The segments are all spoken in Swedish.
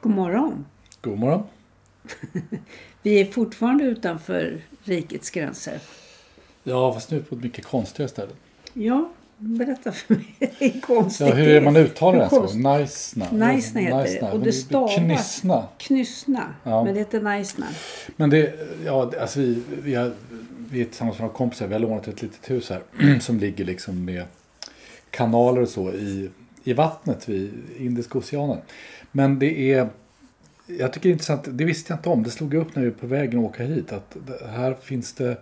God morgon. God morgon. Vi är fortfarande utanför rikets gränser. Ja, fast nu på ett mycket konstigare ställe. Ja, berätta för mig. Det är konstigt. Ja, hur är man uttalar det? Alltså? Naisna heter det. Och det stavas... Knissna. Knysna. Ja. Men det heter Naisna. Men det, ja, alltså vi, vi, har, vi är tillsammans med några kompisar. Vi har lånat ett litet hus här. som ligger liksom med kanaler och så i, i vattnet vid Indiska oceanen. Men det är, jag tycker det är intressant, det visste jag inte om. Det slog upp när vi var på vägen att åka hit. Att här finns det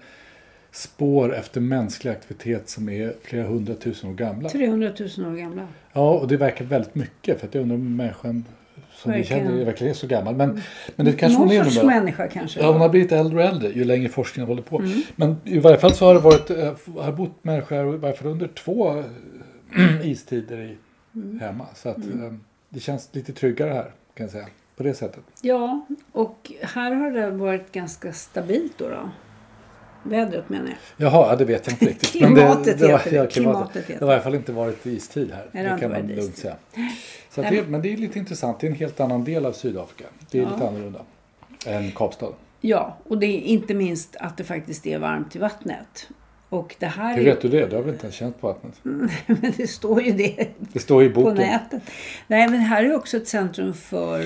spår efter mänsklig aktivitet som är flera hundratusen år gamla. 300 000 år gamla. Ja, och det verkar väldigt mycket. För att jag undrar om människan som vi Verkligen. känner verkligen är så gammal. Men, men det kanske Någon hon är sorts människa kanske. Ja, hon har blivit äldre och äldre ju längre forskningen håller på. Mm. Men i varje fall så har det varit, eh, har bott människor i varje fall under två istider i, Mm. hemma. Så att eh, det känns lite tryggare här kan jag säga. På det sättet. Ja, och här har det varit ganska stabilt då. då. Vädret menar jag. Jaha, ja, det vet jag inte riktigt. Klimatet det, det, var, heter det. ja, Klimatet klimatet. heter Det har i alla fall inte varit istid här. Nej, det det kan man lugnt istid. säga. Så det, men det är lite intressant. Det är en helt annan del av Sydafrika. Det är Ja. lite annorlunda än Kapstaden. Ja, och det är inte minst att det faktiskt är varmt i vattnet. Och det här Hur vet du det? Du har väl inte ens känt på vattnet? Men det står ju det Det står i på boken. nätet. Nej, men här är också ett centrum för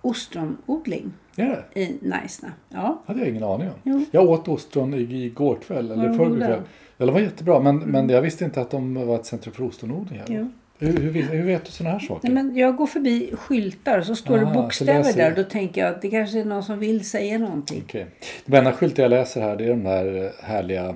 ostronodling det? i Naisna. Ja, hade jag ingen aning om. Jo. Jag åt ostron i- igår kväll, eller de förrgår kväll. Ja, de var jättebra, men, men jag visste inte att de var ett centrum för ostronodling. här. Hur, hur, hur vet du sådana här saker? Nej, men jag går förbi skyltar och så står det Aha, så bokstäver läser där. Då tänker jag att det kanske är någon som vill säga någonting. Okej. Den enda skylten jag läser här det är de här härliga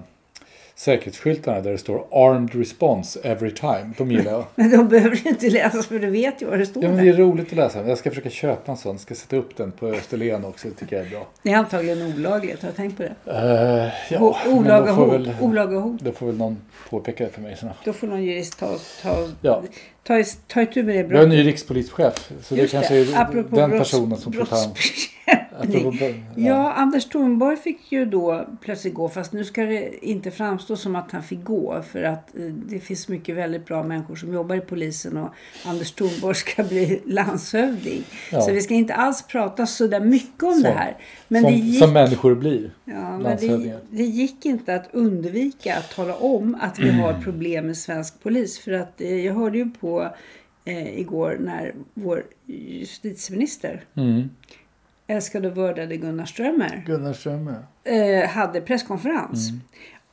säkerhetsskyltarna där det står Armed Response Every Time. De gillar jag. Men de behöver ju inte läsa för du vet ju vad det står Ja, men det där. är roligt att läsa. Jag ska försöka köpa en sån. Jag ska sätta upp den på Österlen också. Det tycker jag är bra. Det är antagligen olagligt. Har du tänkt på det? Uh, ja, olaga hot. väl, Olaga hot. då får väl någon påpeka det för mig snart. Då får någon jurist ta, ta, Ja. Ta, ta itu med det Vi har en brottet. ny rikspolischef. Så det Just kanske är Apropå den brotts- personen som får ta hand Ja, Anders Thornborg fick ju då plötsligt gå. Fast nu ska det inte framstå som att han fick gå. För att eh, det finns mycket väldigt bra människor som jobbar i polisen. Och Anders Thornborg ska bli landshövding. Ja. Så vi ska inte alls prata så där mycket om det Så. här. Men som, det gick, som människor blir. ja, men det, det gick inte att undvika att tala om att vi har problem med svensk polis. För att eh, jag hörde ju på eh, igår när vår justitieminister Mm. älskade och vördade Gunnar Strömmer Gunnar Strömmer. eh, hade presskonferens.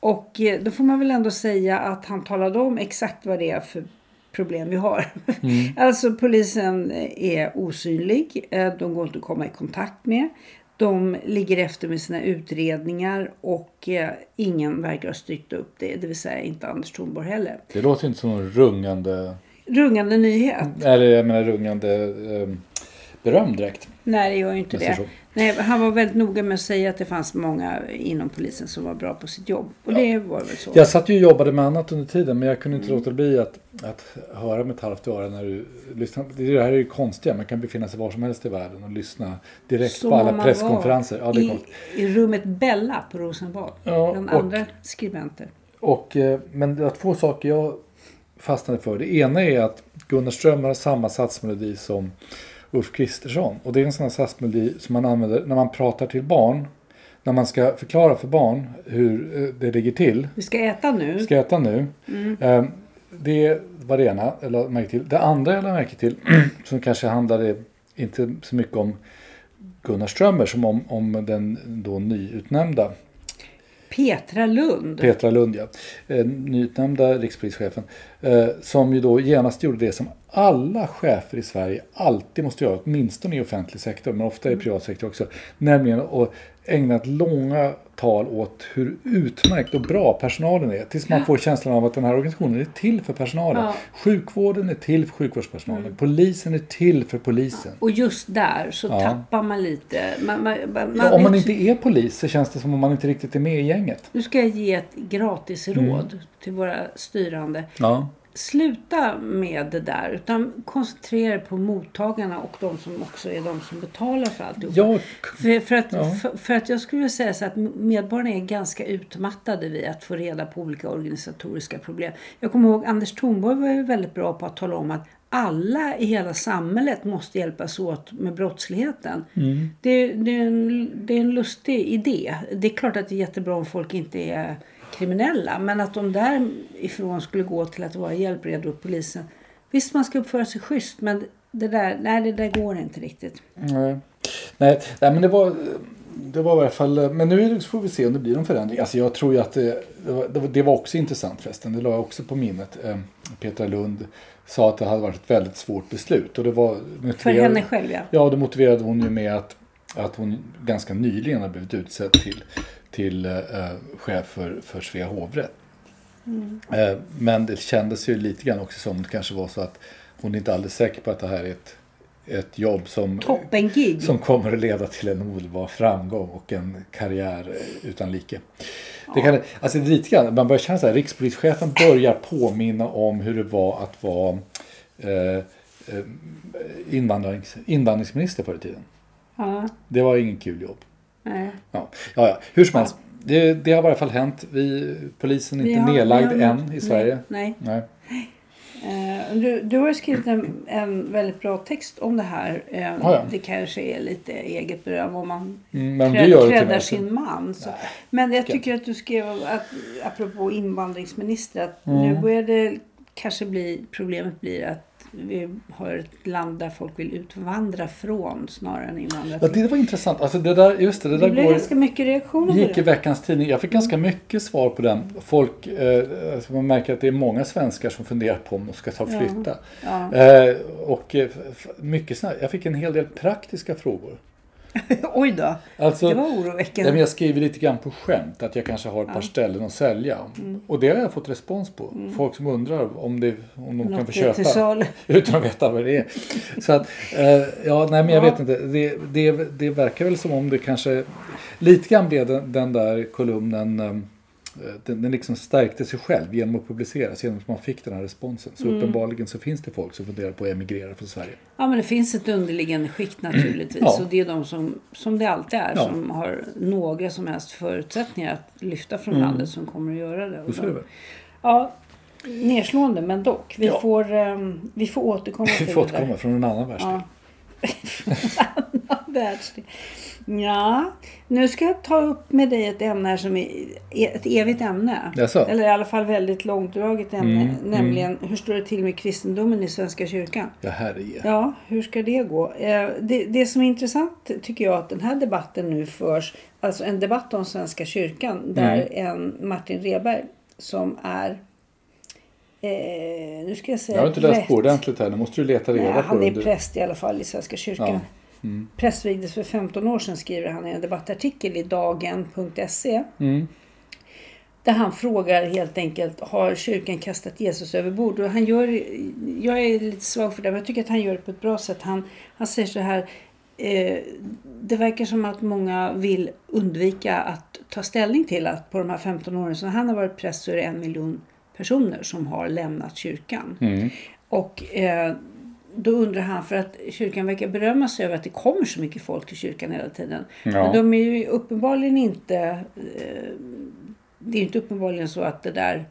Och eh, då får man väl ändå säga att han talade om exakt vad det är för problem vi har. alltså polisen är osynlig. Eh, de går inte att komma i kontakt med. De ligger efter med sina utredningar och eh, ingen verkar ha styrt upp det. Det vill säga inte Anders Thornborg heller. Det låter inte som en rungande, Rungande nyhet. eller jag menar rungande eh, beröm direkt. Nej, det gör ju inte det. Nej, han var väldigt noga med att säga att det fanns många inom polisen som var bra på sitt jobb. Och det var väl så. Jag satt ju och jobbade med annat under tiden men jag kunde Mm. inte låta bli att, att höra med ett halvt öra när du lyssnar. Det här är ju konstiga, man kan befinna sig var som helst i världen och lyssna direkt Som på alla presskonferenser. Ja, i. I rummet Bella på Rosenbad. Ja, och- andra skribenter. Och, eh, men det var två saker jag fastnade för. Det ena är att Gunnar Ström har samma satsmelodi som Ulf Kristersson. Och det är en sån här satsmelodi som man använder när man pratar till barn. När man ska förklara för barn hur eh, det ligger till. Vi ska äta nu. Ska äta nu? Eh, Det var det ena jag lade märke till. Det andra jag lade märke till som kanske handlade inte så mycket om Gunnar Strömmer som om, om den då nyutnämnda Petra Lund. Petra Lund, ja. Eh, nyutnämnda rikspolischefen. Eh, som ju då genast gjorde det som alla chefer i Sverige alltid måste göra, åtminstone i offentlig sektor, men ofta i privat sektor också. Nämligen att ägna ett långa tal åt hur utmärkt och bra personalen är. Tills man får känslan av att den här organisationen är till för personalen. Ja. Sjukvården är till för sjukvårdspersonalen. Polisen är till för polisen. Och just där så Ja. tappar man lite. Man, man, man, om man inte är polis så känns det som om man inte riktigt är med i gänget. Nu ska jag ge ett gratis Mm. råd till våra styrande. Sluta med det där utan koncentrera er på mottagarna och de som också är de som betalar för alltihop. Ja, För, för, att, Ja. för, för att jag skulle vilja säga så att medborgarna är ganska utmattade vid att få reda på olika organisatoriska problem. Jag kommer ihåg Anders Thornborg var ju väldigt bra på att tala om att alla i hela samhället måste hjälpas åt med brottsligheten. Mm. Det, det, är en, det är en lustig idé. Det är klart att det är jättebra om folk inte är kriminella. Men att de därifrån skulle gå till att vara hjälpredor åt polisen. Visst, man ska uppföra sig schysst, men det där, nej, det där går inte riktigt. Nej, nej, nej men det var, det var i alla fall, men nu får vi se om det blir någon förändring. Alltså jag tror ju att det, det, var, det var- också intressant förresten, det la jag också på minnet. Eh, Petra Lund sa att det hade varit ett väldigt svårt beslut. Och det var, För henne själv, ja. Ja, det motiverade hon ju med att, att hon ganska nyligen har blivit utsedd till, till eh, chef för, för Svea hovrätt. Eh, men det kändes ju lite grann också som det kanske var så att hon är inte alldeles säker på att det här är ett, ett jobb som, som kommer att leda till en omedelbar framgång och en karriär utan like. Det kan, alltså lite grann, man börjar känna så här, rikspolischefen börjar påminna om hur det var att vara eh, eh, invandrings, invandringsminister förr i tiden. Ja, Det var ingen kul jobb. Nej. Ja, ja, ja. hur som helst. Det, det har i alla fall hänt. Vi, polisen är Vi inte har- nedlagd har- än i Sverige. Nej. Nej. Eh, du, du har skrivit en, en väldigt bra text om det här. Eh, Ja, ja. Det kanske är lite eget beröm om man Mm, men krä- sin man. Så. Men jag tycker att du skrev, att, apropå invandringsminister, att Mm. nu börjar det kanske bli, problemet blir att vi har ett land där folk vill utvandra från snarare än invandra Ja, det var intressant. Alltså det där, just det, det Det där blev går... ganska mycket reaktioner på gick i veckans tidning. Jag fick ganska mycket svar på den. Folk, eh, alltså man märker att det är många svenskar som funderar på om de ska ta flytta. Ja. Eh, och eh, mycket snabbt. Jag fick en hel del praktiska frågor. Oj då, Alltså, det var Ja, men oroväckande. jag skriver lite grann på skämt att jag kanske har ett par ställen att sälja. Mm. Och det har jag fått respons på. Folk som undrar om, det, om de kan Något få är köpa. Utan att veta vad det är. Så att, eh, ja, nej men jag Ja. vet inte. Det, det, det verkar väl som om det kanske lite grann blev den, den där kolumnen. Eh, Den, den liksom stärkte sig själv genom att publiceras, genom att man fick den här responsen. Så Mm. uppenbarligen så finns det folk som funderar på att emigrera från Sverige. Ja, men det finns ett underliggande skikt naturligtvis. Ja. Och det är de som, som det alltid är, Ja. som har några som helst förutsättningar att lyfta från landet som kommer att göra det. Och Mm. Så är det de- väl. Ja, nedslående men dock. Vi, Ja. får, ehm, vi får återkomma Vi till får det där. återkomma från en annan världsdel. Ja. Annan världsdel. Ja, nu ska jag ta upp med dig ett ämne här som är ett evigt ämne. Jaså? Eller i alla fall väldigt långdraget ämne. Mm, nämligen hur står det till med kristendomen i Svenska kyrkan? Ja, herre. Ja, hur ska det gå? Eh, Det, det som är intressant tycker jag att den här debatten nu förs, alltså en debatt om Svenska kyrkan där Mm. en Martin Reberg som är, eh, nu ska jag säga Jag har inte läst rätt. på ordentligt här. Nu måste du leta reda Nej, på han det. är Du- präst i alla fall i Svenska kyrkan. Ja. Mm. Prästvigdes för 15 år sedan skriver han i en debattartikel i dagen.se. Mm. Där han frågar helt enkelt, har kyrkan kastat Jesus över bord? Och han gör, jag är lite svag för det, men jag tycker att han gör det på ett bra sätt. Han, han säger så här, eh, det verkar som att många vill undvika att ta ställning till att på de här 15 åren som han har varit präst så är det en miljon personer som har lämnat kyrkan. Mm. Och eh, då undrar han, för att kyrkan verkar berömma sig över att det kommer så mycket folk till kyrkan hela tiden. Ja. Men de är ju uppenbarligen inte... Eh, det är ju inte uppenbarligen så att det där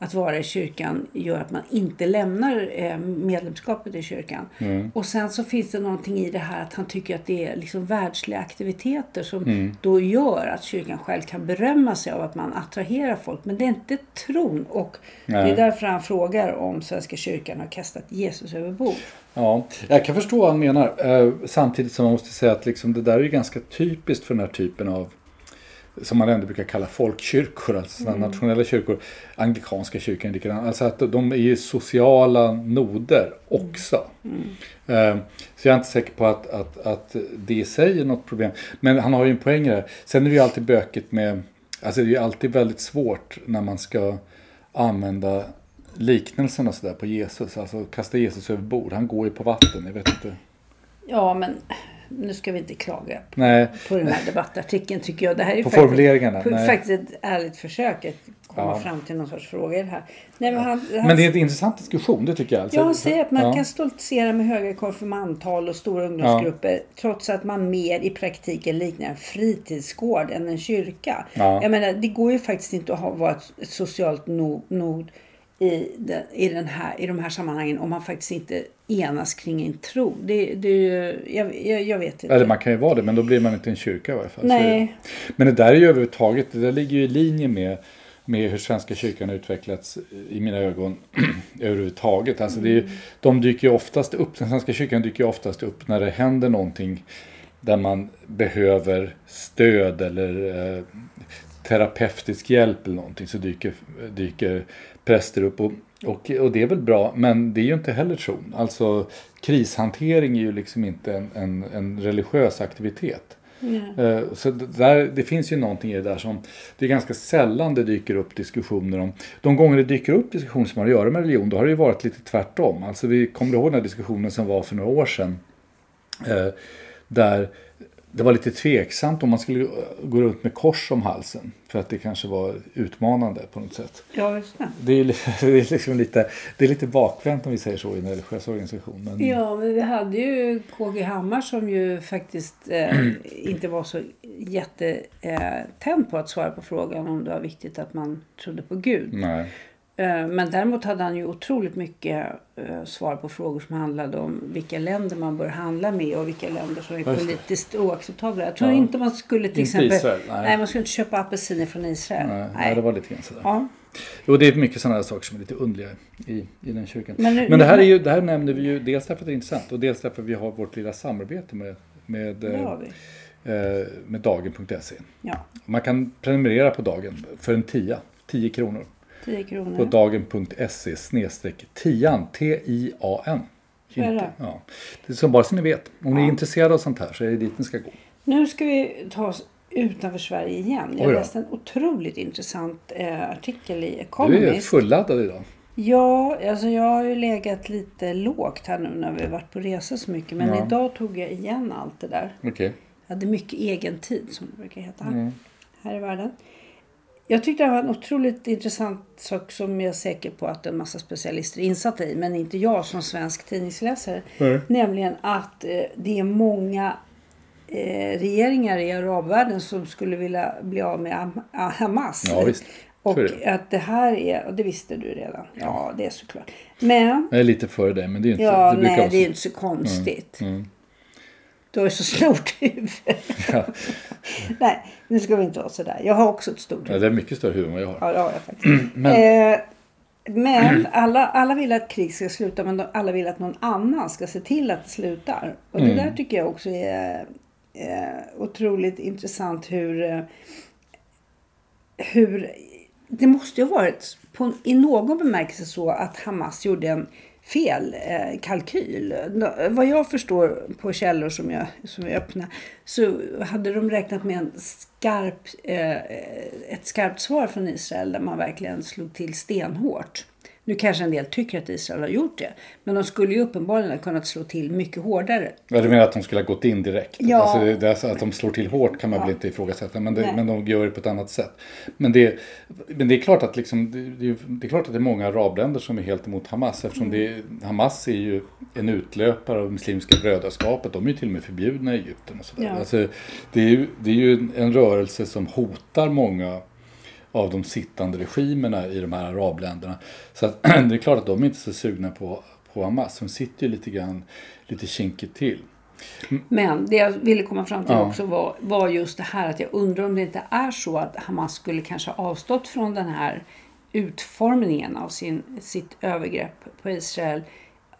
att vara i kyrkan gör att man inte lämnar eh, medlemskapet i kyrkan. Mm. Och sen så finns det någonting i det här att han tycker att det är liksom världsliga aktiviteter som Mm. då gör att kyrkan själv kan berömma sig av att man attraherar folk. Men det är inte tron. Och det Nej. är därför han frågar om Svenska kyrkan har kastat Jesus över bord. Ja, jag kan förstå vad han menar. Eh, samtidigt som man måste säga att liksom det där är ganska typiskt för den här typen av som man ändå brukar kalla folkkyrkor, alltså sådana nationella kyrkor. Anglikanska kyrkan likadant. Alltså att de är ju sociala noder också. Eh, Så jag är inte säker på att, att, att det i sig är något problem. Men han har ju en poäng där. Sen är det ju alltid bökigt med, alltså det är ju alltid väldigt svårt när man ska använda liknelserna sådär på Jesus. Alltså kasta Jesus över bord. Han går ju på vatten, jag vet inte. Ja, men nu ska vi inte klaga på, Nej, på den här debattartikeln tycker jag. Det här är På faktiskt, formuleringarna, nej. faktiskt ett ärligt försök att komma Ja. fram till någon sorts det här. Nej, men han, han, men det är en intressant diskussion, det tycker jag. Alltså, Ja, han säger att man ja. kan stoltsera med höga konfirmandtal och stora ungdomsgrupper trots att man mer i praktiken liknar en fritidsgård än en kyrka. Ja. Jag menar, det går ju faktiskt inte att ha, vara ett, socialt no- nod i, den, i, den här, i de här sammanhangen om man faktiskt inte enas kring en tro. Det, det, jag, jag, jag vet inte. Eller man kan ju vara det, men då blir man inte en kyrka i varje fall. Nej. Men det där är ju överhuvudtaget, det där ligger ju i linje med, med hur Svenska kyrkan har utvecklats i mina ögon överhuvudtaget. Alltså det är, ju- de dyker ju oftast upp, den Svenska kyrkan dyker ju oftast upp när det händer någonting där man behöver stöd eller eh, terapeutisk hjälp eller någonting så dyker, dyker präster upp. Och, och, och det är väl bra, men det är ju inte heller tron. Alltså krishantering är ju liksom inte en, en, en religiös aktivitet. Eh, Så där, det finns ju någonting i det där som det är ganska sällan det dyker upp diskussioner om. De gånger det dyker upp diskussioner som har att göra med religion, då har det ju varit lite tvärtom. Alltså vi kommer ihåg den här diskussionen som var för några år sedan. Eh, där det var lite tveksamt om man skulle gå runt med kors om halsen. För att det kanske var utmanande på något sätt. Ja, just det. Det är, det är, liksom lite, det är lite bakvänt om vi säger så i en religiös organisation. Men, Ja, men vi hade ju KG Hammar som ju faktiskt eh, inte var så jättetänd på att svara på frågan om det var viktigt att man trodde på Gud. Nej. Eh, men däremot hade han ju otroligt mycket eh, svar på frågor som handlade om vilka länder man bör handla med och vilka länder som är politiskt oacceptabla. Jag tror Ja. inte man skulle till exempel... Israel, nej. nej. man skulle inte köpa apelsiner från Israel. Nej, nej, det var lite grann sådär. Ja. Jo, det är mycket sådana här saker som är lite underliga i, i den kyrkan. Men Men, nu- det, här är ju, det här nämner vi ju dels därför att det är intressant och dels därför att vi har vårt lilla samarbete med, med, eh, med Dagen.se. Ja, Man kan prenumerera på Dagen för en tia, 10 kronor. 10 På kronor. Dagen.se snedstreck tian, T-I-A-N. Inte-. Ja. Det är så bara så ni vet. Om ni är intresserade av sånt här så är det dit ni ska gå. Nu ska vi ta oss utanför Sverige igen. Jag läste en otroligt intressant eh, artikel i Du är Economist. fulladdad idag. Ja, alltså jag har ju legat lite lågt här nu när vi har varit på resa så mycket. Men Ja. idag tog jag igen allt det där. Okej. Jag hade mycket egen tid som det brukar heta Mm. här i världen. Jag tyckte det var en otroligt intressant sak som jag är säker på att en massa specialister är insatta i. Men inte jag som svensk tidningsläsare. Nej. Nämligen att eh, det är många eh, regeringar i arabvärlden som skulle vilja bli av med ah, Hamas. Ja, visst. Och att det här är, och det visste du redan. Ja, det är såklart. Men, Jag är lite före dig men det är inte ja, det nej det är inte så konstigt. Mm. Du har ju så stort huvud. Ja. nej, nu ska vi inte vara sådär. Jag har också ett stort Ja, huvud. det är mycket större huvud än vad jag har. Ja, det har jag faktiskt. Men- Eh, men alla, alla vill att krig ska sluta men alla vill att någon annan ska se till att det slutar. Och Mm. det där tycker jag också är eh, otroligt intressant hur, eh, hur det måste ju ha varit på, i någon bemärkelse så att Hamas gjorde en fel eh, kalkyl. Nå- Vad jag förstår på källor som jag, som är öppna så hade de räknat med en skarp, eh, ett skarpt svar från Israel där man verkligen slog till stenhårt. Nu kanske en del tycker att Israel har gjort det. Men de skulle ju uppenbarligen ha kunnat slå till mycket hårdare. Ja, du menar att de skulle ha gått in direkt? Ja. Alltså, det, att de slår till hårt kan man Ja. väl inte ifrågasätta. Men, det, men de gör det på ett annat sätt. Men det, men det är klart att liksom, det, det, är- klart att det är många arabländer som är helt emot Hamas. Eftersom det, Hamas är ju en utlöpare av Muslimska brödraskapet. De är ju till och med förbjudna i Egypten. Och sådär. Ja. Alltså, det, är ju, det är ju en rörelse som hotar många av de sittande regimerna i de här arabländerna. Så att, det är klart att de är inte så sugna på, på Hamas. De sitter ju lite grann lite kinkigt till. Men det jag ville komma fram till Ja. också var, var just det här att jag undrar om det inte är så att Hamas skulle kanske ha avstått från den här utformningen av sin, sitt övergrepp på Israel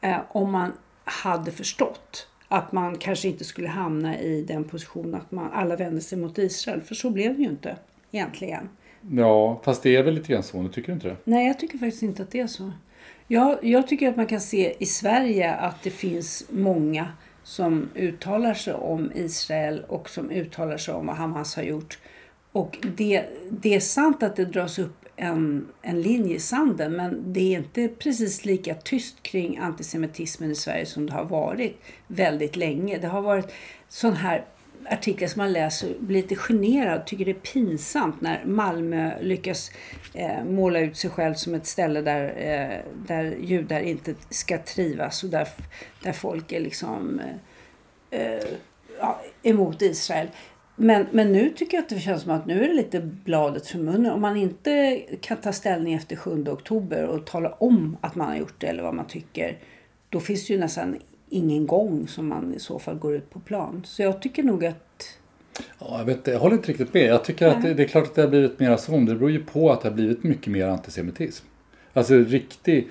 eh, om man hade förstått att man kanske inte skulle hamna i den positionen att man alla vände sig mot Israel. För så blev det ju inte egentligen. Ja, fast det är väl lite grann så, nu tycker du inte det? Nej, jag tycker faktiskt inte att det är så. Jag, jag tycker att man kan se i Sverige att det finns många som uttalar sig om Israel och som uttalar sig om vad Hamas har gjort. Och det, det är sant att det dras upp en, en linje i sanden men det är inte precis lika tyst kring antisemitismen i Sverige som det har varit väldigt länge. Det har varit sån här artiklar som man läser blir lite generad, tycker det är pinsamt när Malmö lyckas eh, måla ut sig själv som ett ställe där, eh, där judar inte ska trivas och där, där folk är liksom eh, eh ja, emot Israel. Men, men nu tycker jag att det känns som att nu är det lite bladet för munnen. Om man inte kan ta ställning efter 7 oktober och tala om att man har gjort det eller vad man tycker. Då finns det ju nästan ingen gång som man i så fall går ut på plan. Så jag tycker nog att Ja, jag, vet, jag håller inte riktigt med. Jag tycker att det, det är klart att det har blivit mer så. men Det beror ju på att det har blivit mycket mer antisemitism. Alltså riktig...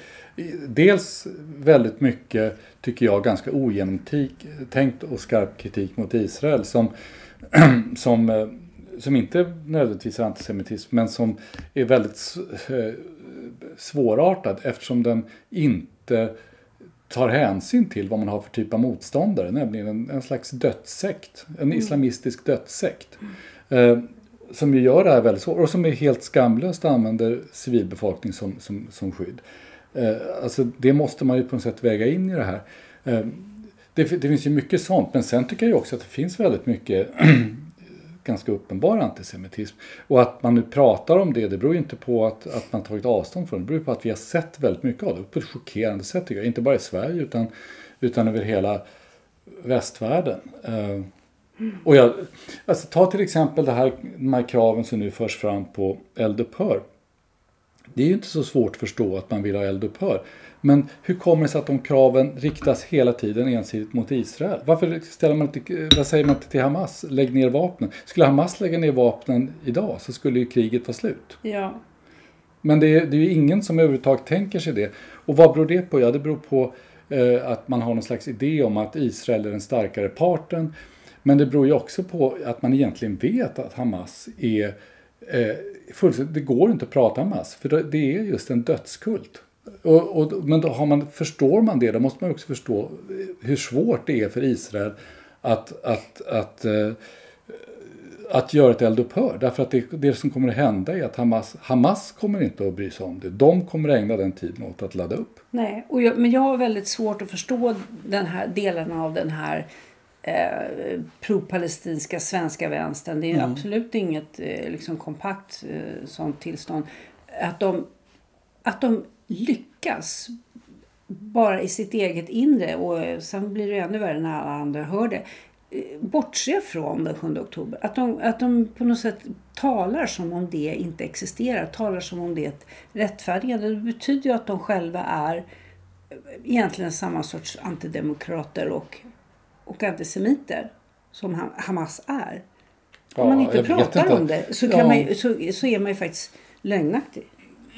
Dels väldigt mycket, tycker jag, ganska ogenomtänkt och skarp kritik mot Israel som, som, eh, som inte nödvändigtvis är antisemitism men som är väldigt eh, svårartad eftersom den inte tar hänsyn till vad man har för typ av motståndare, nämligen en, en slags dödssekt, en islamistisk dödssekt. Eh, som ju gör det här väldigt svårt och som är helt skamlöst använder civilbefolkning som, som, som skydd. Eh, alltså det måste man ju på något sätt väga in i det här. Eh, det, det finns ju mycket sånt, men sen tycker jag också att det finns väldigt mycket ganska uppenbar antisemitism. Och att man nu pratar om det, det beror ju inte på att, att man tagit avstånd från det. Det beror på att vi har sett väldigt mycket av det på ett chockerande sätt tycker jag. Inte bara i Sverige utan, utan över hela västvärlden. Uh, och jag, alltså, ta till exempel det här, de här kraven som nu förs fram på eldupphör. Det är ju inte så svårt att förstå att man vill ha eldupphör. Men hur kommer det sig att de kraven riktas hela tiden ensidigt mot Israel? Varför ställer man inte, vad säger man inte till Hamas? Lägg ner vapnen. Skulle Hamas lägga ner vapnen idag så skulle ju kriget vara slut. ja, Men det är, det är ju ingen som överhuvudtaget tänker sig det. Och vad beror det på? Ja, det beror på eh, att man har någon slags idé om att Israel är den starkare parten. Men det beror ju också på att man egentligen vet att Hamas är eh, fullständigt, det går inte att prata om Hamas, för det det är just en dödskult. Och, och, men då har man, förstår man det, då måste man också förstå hur svårt det är för Israel att, att, att, eh, att göra ett eldupphör. Därför att det, det som kommer att hända är att Hamas, Hamas kommer inte att bry sig om det. De kommer att ägna den tiden åt att ladda upp. nej. Och jag, men jag har väldigt svårt att förstå den här delen av den här eh, pro-palestinska svenska vänstern. Det är Mm. absolut inget eh, liksom kompakt eh, sånt tillstånd. Att de, att de lyckas bara i sitt eget inre och sen blir det ännu värre när alla andra hör det. eh, Bortse från den 7 oktober. Att de, att de på något sätt talar som om det inte existerar. Talar som om det är ett rättfärdigande. Det betyder ju att de själva är egentligen samma sorts antidemokrater och, och antisemiter som Ha- Hamas är. Om man inte pratar inte. om det så, kan Ja. man, så, så är man ju faktiskt lögnaktig.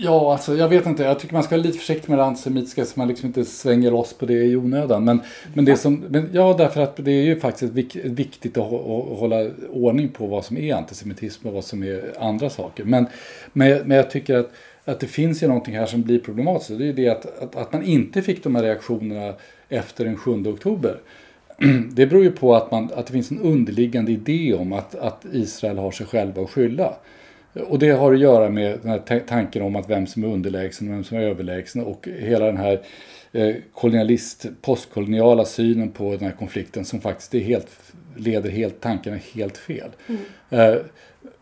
Ja, alltså jag vet inte. Jag tycker man ska vara lite försiktig med det antisemitiska så man liksom inte svänger loss på det i onödan. Men, men det som, men ja, därför att det är ju faktiskt viktigt att, att hålla ordning på vad som är antisemitism och vad som är andra saker. Men, men, men jag tycker att, att det finns ju någonting här som blir problematiskt. Det är ju det att, att, att man inte fick de här reaktionerna efter den 7 oktober. Det beror ju på att, man, att det finns en underliggande idé om att, att Israel har sig själva att skylla. Och det har att göra med den här ta- tanken om att vem som är underlägsen och vem som är överlägsen och hela den här eh, kolonialist, postkoloniala synen på den här konflikten som faktiskt är helt, leder helt tankarna helt fel. Eh,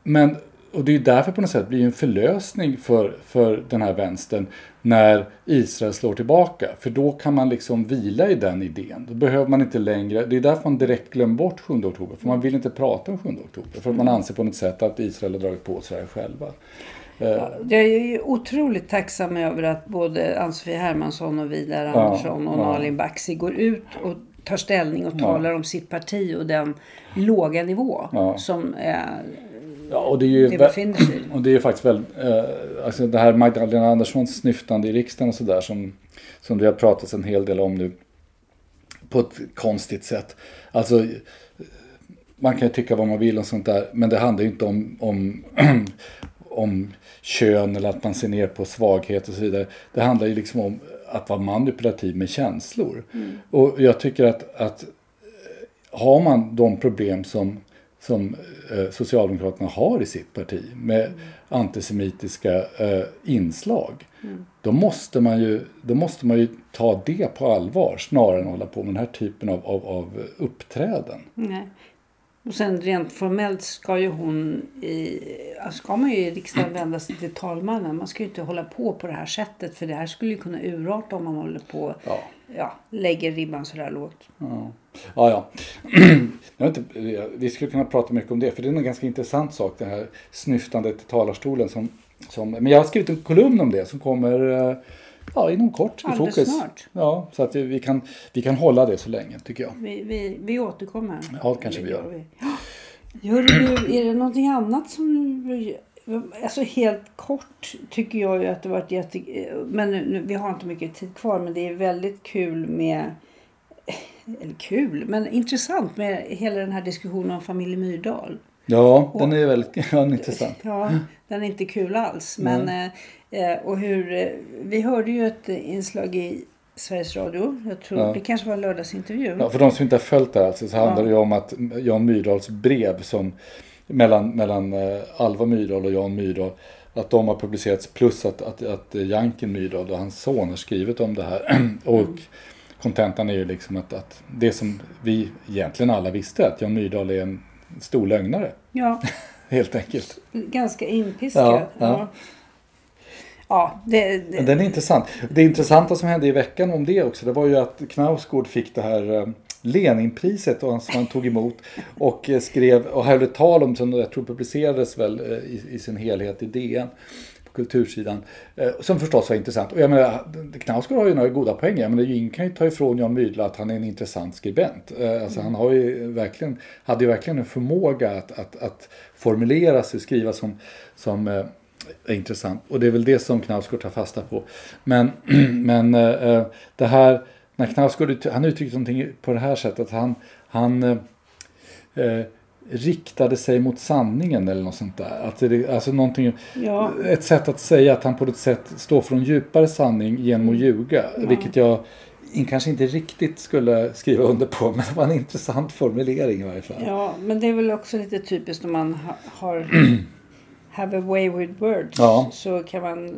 men, och det är därför på något sätt blir en förlösning för, för den här vänstern när Israel slår tillbaka. För då kan man liksom vila i den idén. Då behöver man inte längre, det är därför man direkt glömmer bort 7 oktober. För man vill inte prata om 7 oktober. För man anser på något sätt att Israel har dragit på sig det själva. Jag är ju otroligt tacksam över att både Ann-Sofie Hermansson och Vidar Andersson och ja. Nalin Baksi går ut och tar ställning och talar om sitt parti och den låga nivå Ja. som eh, Ja, och det är ju det befinner sig i. Och det är faktiskt väl, eh, alltså det här Magdalena Anderssons snyftande i riksdagen och sådär som, som det har pratats en hel del om nu på ett konstigt sätt. Alltså, man kan ju tycka vad man vill och sånt där, men det handlar ju inte om, om, om kön eller att man ser ner på svaghet och så vidare. Det handlar ju liksom om att vara manipulativ med känslor. Och jag tycker att, att har man de problem som, som eh, Socialdemokraterna har i sitt parti med antisemitiska eh, inslag. Då, måste man ju, då måste man ju ta det på allvar snarare än hålla på med den här typen av, av, av uppträden. Nej. Och sen rent formellt ska ju hon i, alltså ska man ju i riksdagen vända sig till talmannen. Man ska ju inte hålla på på det här sättet för det här skulle ju kunna urarta om man håller på Ja. Ja, lägger ribban sådär lågt. Ja, ja. ja. Jag inte, vi skulle kunna prata mycket om det, för det är en ganska intressant sak, det här snyftandet i talarstolen. Som, som, men jag har skrivit en kolumn om det som kommer eh, ja, inom kort i Alldeles fokus. snart. Ja, så att vi kan, vi kan hålla det så länge, tycker jag. Vi, vi, vi återkommer. Ja, kanske vi gör. vi. Gör du, är det någonting annat som du... Alltså helt kort tycker jag ju att det varit jätte... Men nu, vi har inte mycket tid kvar men det är väldigt kul med... Eller kul, men intressant med hela den här diskussionen om familjen Myrdal. Ja, den är väldigt ja, intressant. Ja, den är inte kul alls. Men, eh, eh, och hur, eh, vi hörde ju ett inslag i Sveriges Radio. Jag tror Ja. det kanske var en lördagsintervju. Ja, för de som inte har följt det här alltså, så handlar det ju om att Jan Myrdals brev som mellan, mellan eh, Alva Myrdal och Jan Myrdal att de har publicerats plus att, att, att Janken Myrdal och hans son har skrivit om det här. och kontentan är ju liksom att, att det som vi egentligen alla visste att Jan Myrdal är en stor lögnare. Ja, Helt enkelt. ganska inpiskad. Ja, Ja, ja. det, det, Den är intressant. Det intressanta som hände i veckan om det också, det var ju att Knausgård fick det här eh, Leninpriset som han tog emot och eh, skrev och höll ett tal om som jag tror publicerades väl eh, i, i sin helhet i DN på kultursidan. Eh, som förstås var intressant. Och jag menar, Knausgård har ju några goda poänger. Jag menar, ingen kan ju ta ifrån Jan Mydla att han är en intressant skribent. Alltså, han har ju verkligen, hade ju verkligen en förmåga att, att, att formulera sig, skriva som, som är intressant. Och det är väl det som Knausgård tar fasta på. Men, men det här, när Knausgård han uttryckte någonting på det här sättet. Att han, han eh, eh, riktade sig mot sanningen eller något sånt där. Att det, alltså någonting, Ja. Ett sätt att säga att han på något sätt står för en djupare sanning genom att ljuga. Vilket jag kanske inte riktigt skulle skriva under på. Men det var en intressant formulering i varje fall. ja, men det är väl också lite typiskt om man ha, har have a way with words. Ja. Så kan man,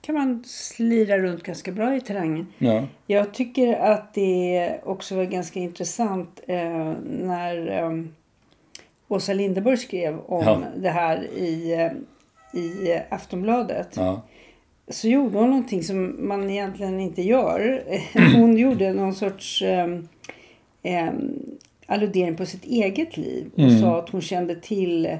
kan man slira runt ganska bra i terrängen. Ja. Jag tycker att det också var ganska intressant eh, när eh, Åsa Linderborg skrev om Ja. det här i, eh, i Aftonbladet. Ja. Så gjorde hon någonting som man egentligen inte gör. Hon gjorde någon sorts eh, eh, alludering på sitt eget liv. Och Mm. sa att hon kände till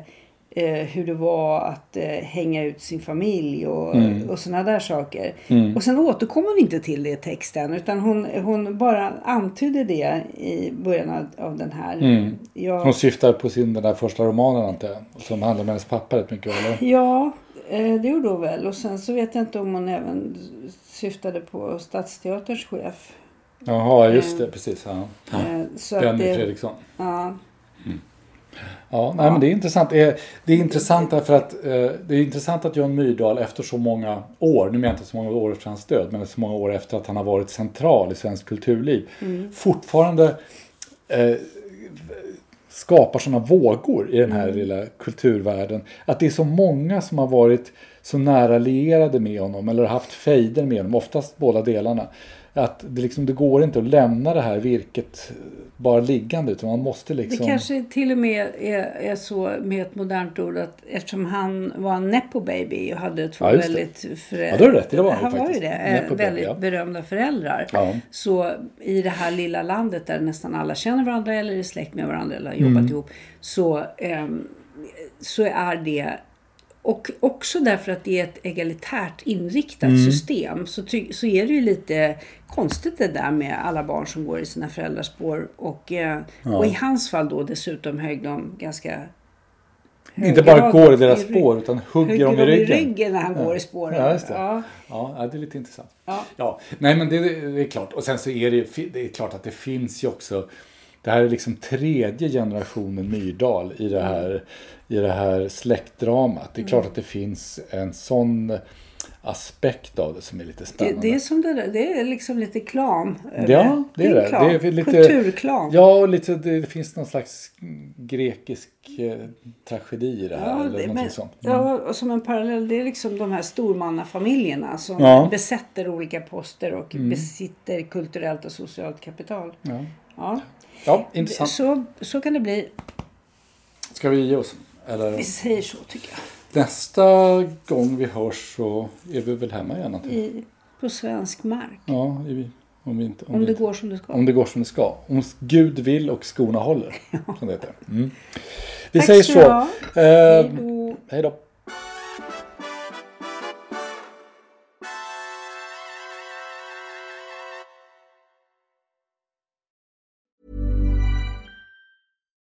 eh, hur det var att eh, hänga ut sin familj och, Mm. och sådana där saker. Och sen återkom hon inte till det i texten utan hon, hon bara antydde det i början av, av den här. Mm. Jag, Hon syftar på sin den där första romanen antar jag. Som handlar om hennes pappa rätt mycket. Eller? Ja, eh, det gjorde hon väl. Och sen så vet jag inte om hon även syftade på Stadsteaterns chef. Jaha, just det. Precis. Ja. Eh, Så att Benny det, Fredriksson. ja, Ja, nej, men det är intressant. Det är, det är intressant därför att eh, det är intressant att Jan Myrdal efter så många år, nu menar jag inte så många år efter hans död, men så många år efter att han har varit central i svensk kulturliv, fortfarande eh, skapar sådana vågor i den här Mm. lilla kulturvärlden. Att det är så många som har varit så nära lierade med honom eller haft fejder med honom, oftast båda delarna. Att det, liksom, det går inte att lämna det här virket bara liggande utan man måste Det liksom... kanske till och med är, är så med ett modernt ord att eftersom han var en nepo baby och hade två Ja, det. väldigt föräldrar. Ja, det rätt det var han han var ju det. Nepo eh, baby, väldigt ja. berömda föräldrar. Ja. Så i det här lilla landet där nästan alla känner varandra eller är släkt med varandra eller har jobbat Mm. ihop. Så, ehm, så är det och också därför att det är ett egalitärt inriktat Mm. system så, så är det ju lite konstigt det där med alla barn som går i sina föräldrars spår. Och, eh, och i hans fall då dessutom högg de ganska Inte bara går i deras spår utan hugger, dem i ryggen. när han går i spåren. Ja, det. Ja. Ja, ja, det är lite intressant. Ja. Ja, nej men det, det är klart. Och sen så är det, det är klart att det finns ju också det här är liksom tredje generationen Myrdal i det här, i det här släktdramat. Det är Mm. klart att det finns en sån aspekt av det som är lite Det, spännande. det är som det där, det är liksom lite klan. Ja, det är det. Klan. det är lite, Kulturklan. Ja, och lite, det, det finns någon slags grekisk eh, tragedi i det här. Ja, eller det, men, sånt. ja, och som en parallell, det är liksom de här stormannafamiljerna som Ja. Mm. besätter olika poster och besitter kulturellt och socialt kapital. Ja. Ja. ja, intressant. Så, så kan det bli. Ska vi ge oss? Eller? Vi säger så tycker jag. Nästa gång vi hörs så är vi väl hemma igen antagligen. På svensk mark. Ja, i- om, inte, om, Om det inte- går som det ska. om det går som det ska. Om Gud vill och skorna håller. Som det heter. Mm. Vi Tack säger så. Eh, hej då.